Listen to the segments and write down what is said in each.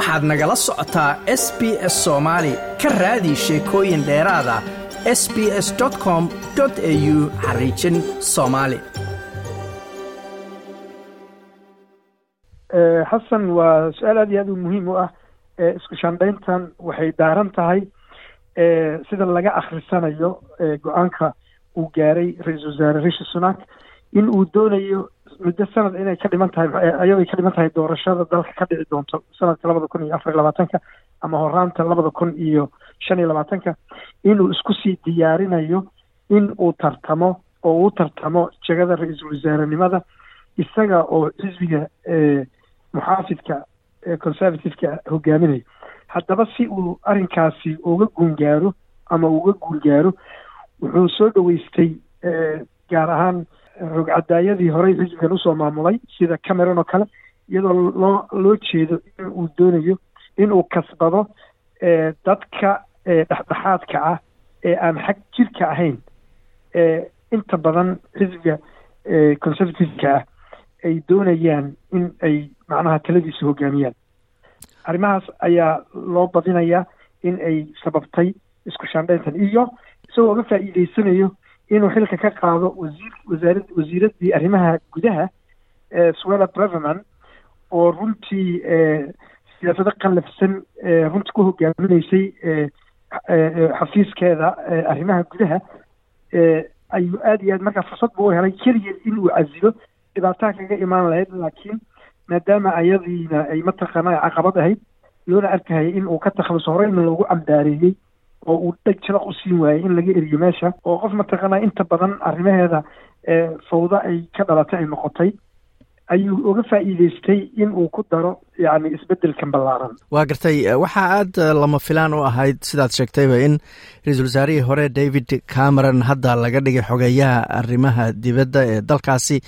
waxaad nagala socotaa s b s soomaali ka raadi sheekooyin dheeraada s b s com au xariijin soomaali xasan waa su'aal aad iyo aad u muhiim u ah. Isku shandhayntan waxay daaran tahay sida laga akhrisanayo go'aanka uu gaaray ra'iisul wasaare rishi sunak. In uu doonayo muddo sanad inay ka dhiman tahay ayadoo ay ka dhiman tahay doorashada dalka ka dhici doonto sanadka labada kun iyo afar iyo labaatanka ama horaanta labada kun iyo shan iyo labaatanka inuu isku sii diyaarinayo in uu tartamo oo uu tartamo jegada ra'iisul wasaarenimada isaga oo xisbiga muxaafidka conservativeka hogaaminayo haddaba si uu arrinkaasi uga guungaaro ama uga guulgaaro wuxuu soo dhoweystay gaar ahaan rogcadaayadii horey xisbigan u soo maamulay sida cameron oo kale iyadoo loo loo jeedo in uu doonayo inuu kasbado dadka dhexdhexaadka ah ee aan xag jirka ahayn. Inta badan xisbiga conservativeka ah ay doonayaan in ay macnaha taladiisa hogaamiyaan. Arrimahaas ayaa loo badinayaa in ay sababtay isku shaandhayntan. Iyo isagoo uga faa'iideysanayo inuu xilka ka qaado wasiir wasaarad wasiiraddii arrimaha gudaha swella breverman oo runtii siyaasado qallafsan runtii ku hogaaminaysay xafiiskeeda arrimaha gudaha ayuu aada iyo aad markaa fursad buu u helay keligeed inuu casilo dhibaataa kaga imaan lahayd laakiin maadaama ayadiina ay mataqaana caqabad ahayd loona arkahaya in uu ka takhaluso horeyna loogu cambaareeyey oo uu dheg jalaq u siin waayey in laga eriyo meesha oo qof mataqaana inta badan arrimaheeda fawda ay ka dhalatay ay noqotay ayuu uga faa'iideystay in uu ku daro yacni isbeddelkan ballaaran. Waa gartay waxaa aada lama filaan u ahayd sidaad sheegtayba in ra'iisul wasaarihii hore david cameron hadda laga dhigay xogeeyaha arrimaha dibadda ee dalkaasi.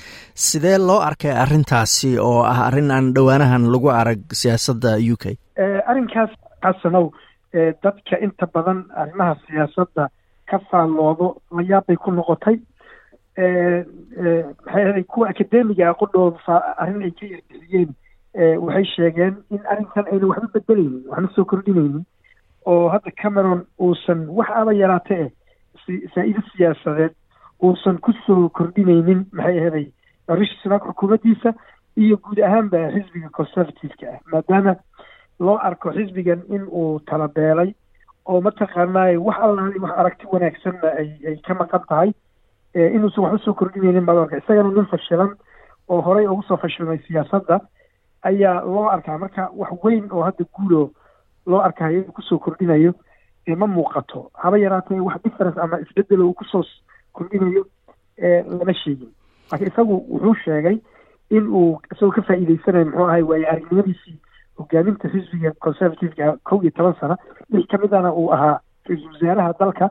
Sidee loo arkay arrintaasi oo ah arrin aan dhowaanahan lagu arag siyaasadda u k? Arrinkaas xasanow dadka inta badan arrimaha siyaasadda ka faalloodo la yaabbay ku noqotay. Maxay ahaday kuwa akademiga qudhooda arrin ay ka yarbixiyeen waxay sheegeen in arrinkan ayna waxba bedelaynin waxna soo kordhinaynin oo hadda cameron uusan wax aba yaraate eh faa-iido siyaasadeed uusan ku soo kordhinaynin maxay ahaday rishi sunak xukuumaddiisa iyo guud ahaanba xisbiga conservativeka ah. Maadaama loo arko xisbigan in uu talabeelay oo mataqaanaaye wax allaali wax aragti wanaagsanna ay ka maqan tahay inuusan wax u soo kordhinaynin badoorka isagana nin fashilan oo horey ugu soo fashilmay siyaasadda ayaa loo arkaa. Marka wax weyn oo hadda guulo loo arkayo inuu ku soo kordhinayo ma muuqato. Haba yaraatee wax difference ama isbedelo uu ku soo kordhinayo lama sheegin. Laakiin isagu wuxuu sheegay in uu isagoo ka faa'iideysanayo muxuu ahay waaye aragnimadiisii hogaaminta xisbiga conservativeka kow iyo toban sano lix ka midana uu ahaa ra'iisul wasaaraha dalka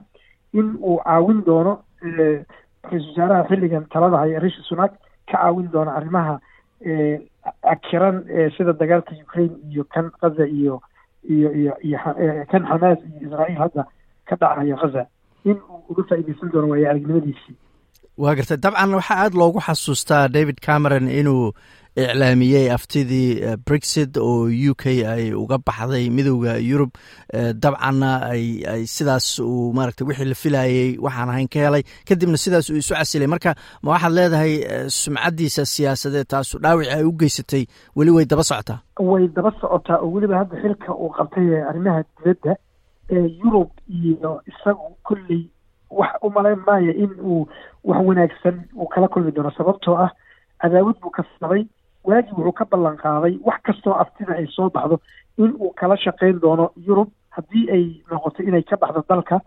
in uu caawin doono ra'iisul wasaaraha xilligan talada haya rishi sunak ka caawin doono arrimaha akiran sida dagaalka ukraine iyo kan gaza iyo iyo iyo iyo kan xamaas iyo israa'iil hadda ka dhacaya gaza. In uu uga faa'iideysan doono waayo aragnimadiisii waa gartay dabcan waxaa aada loogu xasuustaa david cameron inuu iclaamiyey aftidii brexit oo u k ay uga baxday midowda yurub dabcanna ay sidaas uu maaragtay wixii la filayey waxaan ahayn ka helay. Kadibna sidaas uu isu casilay. Marka ma waxaad leedahay sumcaddiisa siyaasadeed taasu dhaawici ay u geysatay? Weli way daba socotaa? Way daba socotaa. Oo weliba hadda xilka uu qabtay arrimaha dibadda ee yurub iyo isagu kolley wax u malayn maayo in uu wax wanaagsan uu kala kulmi doono. Sababtoo ah cadaawad buu kasbaday waagii wuxuu ka ballan qaaday wax kastoo aftida ay soo baxdo in uu kala shaqayn doono yurub. Haddii ay noqoto inay ka baxdo dalka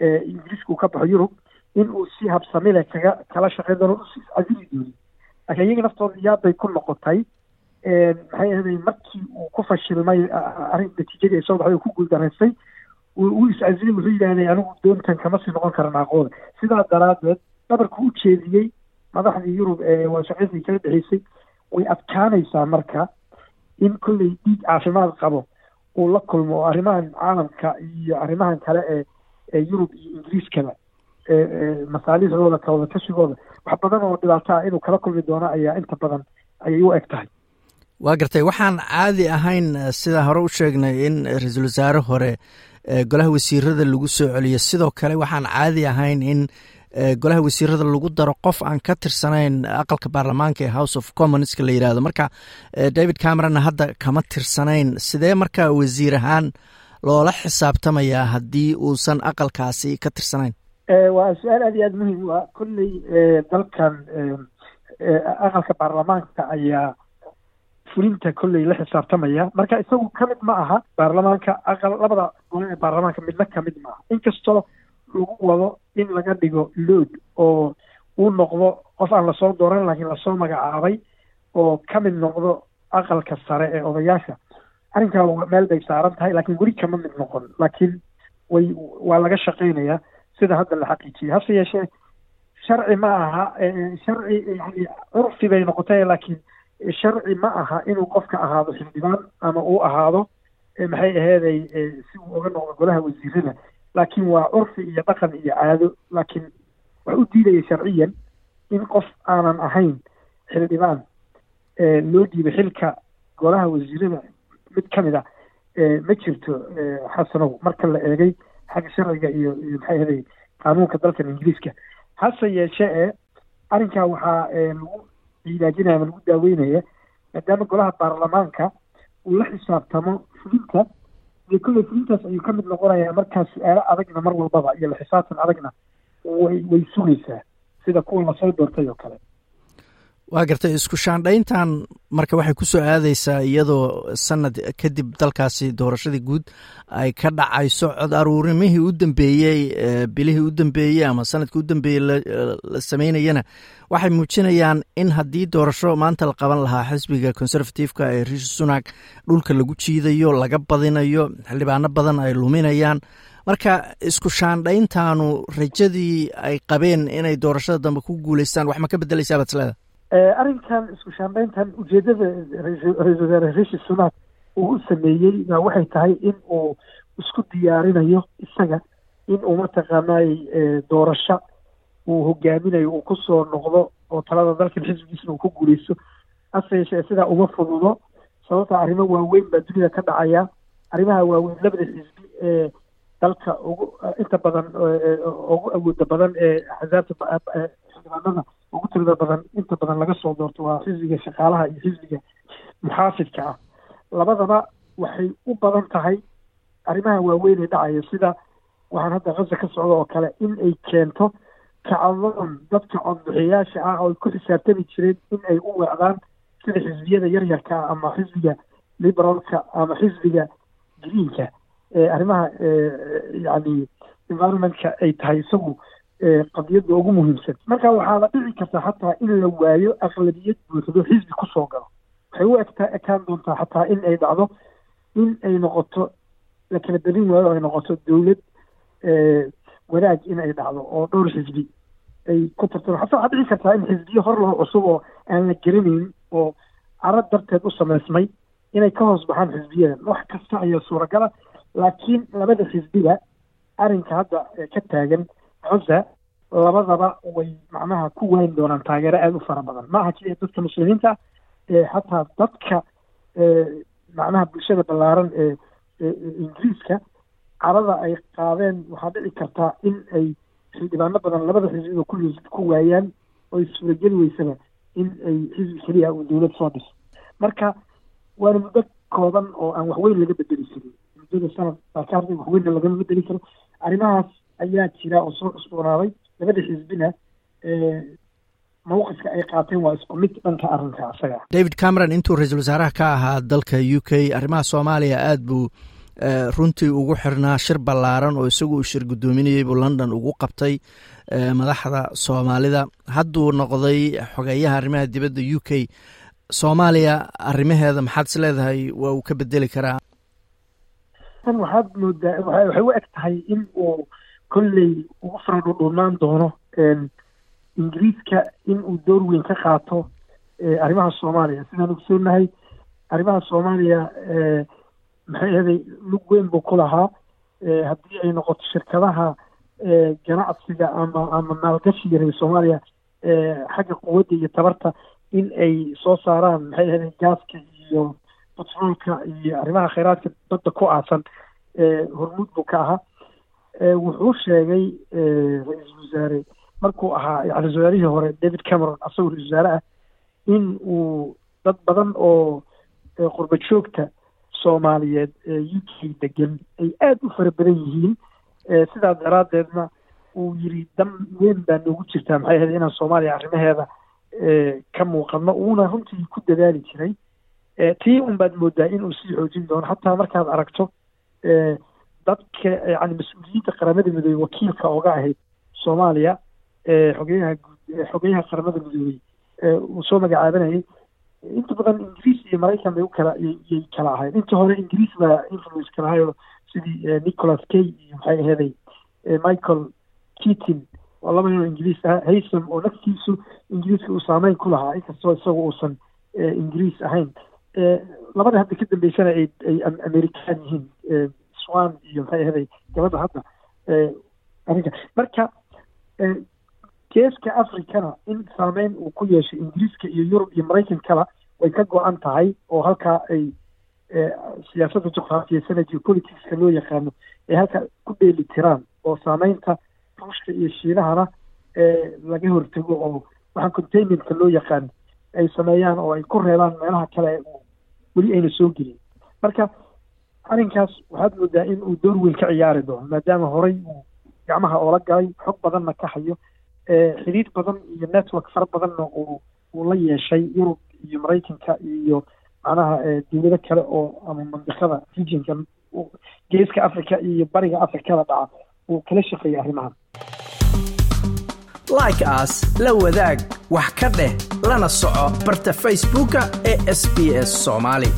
ingiriiska uu ka baxo yurub in uu si habsami leh kaga kala shaqayn doono usi casili dooni. Laakiin iyaga naftooda yaabbay ku noqotay maxay ahaday markii uu ku fashilmay arrin natiijadii ay soo baxday uu ku guuldaraystay uu iscasilay wuxuu yidhaahday anigu doontan kama sii noqon karan aqooda sidaa daraaddeed dhabarku u jeediyey madaxdii yurub ee waashaqadii kala dhexeysay way adkaanaysaa marka in kolley dhiig caafimaad qabo uu la kulmo oo arrimahan caalamka iyo arrimahan kale ee ee yurub iyo ingiriiskaba masaalixdooda kawada tashigooda wax badan oo dhibaato ah inuu kala kulmi doono ayaa inta badan ayay u eg tahay. Waa gartay waxaan caadi ahayn sida hore u sheegnay in ra'iisul wasaare hore golaha wasiirada lagu soo celiyo. Sidoo kale waxaan caadi ahayn in golaha wasiirada lagu daro qof aan ka tirsanayn aqalka baarlamaanka ee house of commonska la yiraahdo marka david cameronna hadda kama tirsanayn. Sidee marka wasiir ahaan loola xisaabtamayaa haddii uusan aqalkaasi ka tirsanayn? Waa su'aal aad iyo aad muhiim u ah. Kolley dalkan aqalka baarlamaanka ayaa fulinta kolley la xisaabtamaya. Marka isagu ka mid ma aha baarlamaanka aqal labada gole ee baarlamaanka midna ka mid ma aha. Inkastoo lagu wado in laga dhigo lood oo uu noqdo qof aan la soo dooran laakiin la soo magacaabay oo ka mid noqdo aqalka sare ee odayaasha. Arrinkaa meel bay saaran tahay laakiin weli kama mid noqon. Laakiin way waa laga shaqeynayaa sida hadda la xaqiijiyay hase yeeshee sharci ma aha sharci yani curfi bay noqotay laakiin sharci ma aha inuu qofka ahaado xildhibaan ama uu ahaado maxay aheeday si uu oga noqdo golaha wasiirada laakiin waa curfi iyo dhaqan iyo caado laakiin waxa u diidaya sharciyan in qof aanan ahayn xildhibaan loo dhiibay xilka golaha wasiirada. Mid ka mid a ma jirto xasanow marka la eegay xagga sharciga iyo iyo maxay aheeday qaanuunka dalkan ingiriiska. Hase yeeshee e arrinkaa waxaa lagu cilaajinaya ama lagu daaweynaya maadaama golaha baarlamaanka uu la xisaabtamo fulinta dee kolley fulintaas ayuu ka mid noqonayaa markaa su'aalo adagna mar walbaba iyo la xisaabtan adagna way way sugaysaa sida kuwa la soo doortay oo kale waa gartay isku shaandhayntan marka waxay ku soo iyadoo sanad kadib dalkaasi doorashadii guud ay ka dhacayso cod aruurimihii u dambeeyey bilihii u dambeeyey ama sannadkii u dambeeyey la sameynayana waxay muujinayaan in haddii doorasho maanta la qaban lahaa xisbiga conservativeka ee rishi sunak dhulka lagu jiidayo laga badinayo xildhibaano badan ay luminayaan. Marka isku shaandhayntaanu rajadii ay qabeen inay doorashada dambe ku guuleystaan wax ka bedeleysaa baad isleeda arrinkan isku shaandhayntan ujeedada ra'iisul wasaare rishi sunak uu u sameeyey baa waxay tahay in uu isku diyaarinayo isaga in uu mataqaanay doorasho. Uu hogaaminayo uu ku soo noqdo oo talada dalkan xisbigiisna uu ku guuleysto hase yeeshee sidaa uma fududo sababta arrimo waaweyn baa dunida ka dhacaya. Arrimaha waaweyn labada xisbi ee dalka ugu inta badan ugu awooda badan ee axsaabta xildhibaanada ugu tirada badan inta badan laga soo doorto waa xisbiga shaqaalaha iyo xisbiga muxaafidka ah. Labadaba waxay u badan tahay arrimaha waaweyn ee dhacaya sida waxaan hadda khaza ka socda oo kale in ay keento kacdoon dadka codbixiyaasha ah oo ay ku xisaabtami jireen in ay u weecdaan sida xisbiyada yaryarka ah ama xisbiga liberalka ama xisbiga greenka ee arrimaha yani environmentka ay tahay. Isagu qadiyadda ugu muhiimsan. Marka waxaa la dhici kartaa xataa in la waayo aqlabiyad buuxdo xisbi ku soo galo. Waxay u egtaa ekaan doontaa xataa in ay dhacdo in ay noqoto la kala belin waayo ay noqoto dowlad wanaag in ay dhacdo oo dhowr xisbi ay ku tartamo xataa waxaa dhici kartaa in xisbiyo hor loo cusub oo aan la geranayn oo caro darteed u samaysmay inay ka hoos baxaan xisbiyadan wax kasta ayaa suuragala laakiin labada xisbiga arrinka hadda ka taagan gaza labadaba way macnaha ku waayn doonaan taageero aada u fara badan. Maaha keliya dadka muslimiinta xataa dadka macnaha bulshada ballaaran ee ingiriiska carada ay qaadeen waxaa dhici kartaa in ay xildhibaano badan labada xisbiba kulli ku waayaan oo ay suurageli weysaba in ay xisbi keliya uu dowlad soo dhiso. Marka waana muddo kooban oo aan waxweyn laga bedeli karin. Muddada sanad waxweynna lagama bedeli karo. Arrimahaas ayaa jira oo soo cusboonaaday labada xisbina mawqifka ay qaateen waa isku mid dhanka arrinka asaga. David cameron intuu ra'iisul wasaaraha ka ahaa dalka u k arrimaha soomaaliya aada buu runtii ugu xirnaa shir ballaaran oo isagu uu shir guddoominayey buu london ugu qabtay madaxda soomaalida. Hadduu noqday xogeeyaha arrimaha dibadda u k soomaaliya arrimaheeda maxaad is leedahay? Waa uu ka bedeli karaa? Waxaad moodaa waxay u eg tahay in uu kolley ugu faradhudhuunaan doono ingiriiska in uu door weyn ka qaato arrimaha soomaaliya. Sidaan ogsoonahay arrimaha soomaaliya maxay ahaday lug weyn buu ku lahaa. Haddii ay noqoto shirkadaha ganacsiga ama ama maalgashiga reer soomaaliya xagga quwadda iyo tabarta in ay soo saaraan maxay ahaday gaaska iyo batroolka iyo arrimaha kheyraadka badda ku aasan hormuud buu ka ahaa wuxuu sheegay ra'iisul wasaare markuu ahaa yani ra'isul wasaarihii hore david cameron asagoo ra'isul wasaare ah in uu dad badan oo qurba joogta soomaaliyeed ee u k degan ay aada u fara badan yihiin. Sidaas daraaddeedna uu yiri dan weyn baa noogu jirtaa maxay ahayd inaan soomaaliya arrimaheeda ka muuqano uuna runtii ku dadaali jiray. Tii un baad moodaa inuu sii xoojin doono. Xataa markaad aragto dadka yani mas'uuliyiinta qaramada midoobey wakiilka oga ahayd soomaaliya xogeyaha guud xogeyaha qaramada midoobey uu soo magacaabanayay inta badan ingiriis iyo maraykan bay u kala yay kala ahayd inta hore ingiriis baa influence ka lahayo sidii nicholas kay iyo maxay aheeday michael keatin oo laba nin oo ingiriis ah haysam oo naftiisu ingiriiska uu saameyn ku lahaa inkastoo isagu uusan ingiriis ahayn. Labada hadda ka dambeysana ay american yihiin swan iyo maxay aheeday gabadha hadda arrinka marka geeska africana in saameyn uu ku yeeshay ingiriiska iyo yurub iyo maraykankaba way ka go-an tahay oo halkaa ay siyaasadda juqraafiyeysana geopoliticska loo yaqaano ay halkaa ku dheeli tiraan oo saameynta ruushka iyo shiinahana laga hortago oo waxaan containmentka loo yaqaan ay sameeyaan oo ay ku reebaan meelaha kale weli ayna soo gelin marka arrinkaas waxaad moodaa in uu door weyn ka ciyaari doono maadaama horey uu gacmaha oola galay xog badanna ka hayo xiriir badan iyo network fara badanna uu uu la yeeshay yurub iyo maraykanka iyo macnaha dowlado kale oo ama mandiqada regionka geeska africa iyo bariga africada dhaca uu kala shaqeeyay arrimahan. Like as la wadaag wax ka dheh lana soco barta facebooka ee sb s soomaali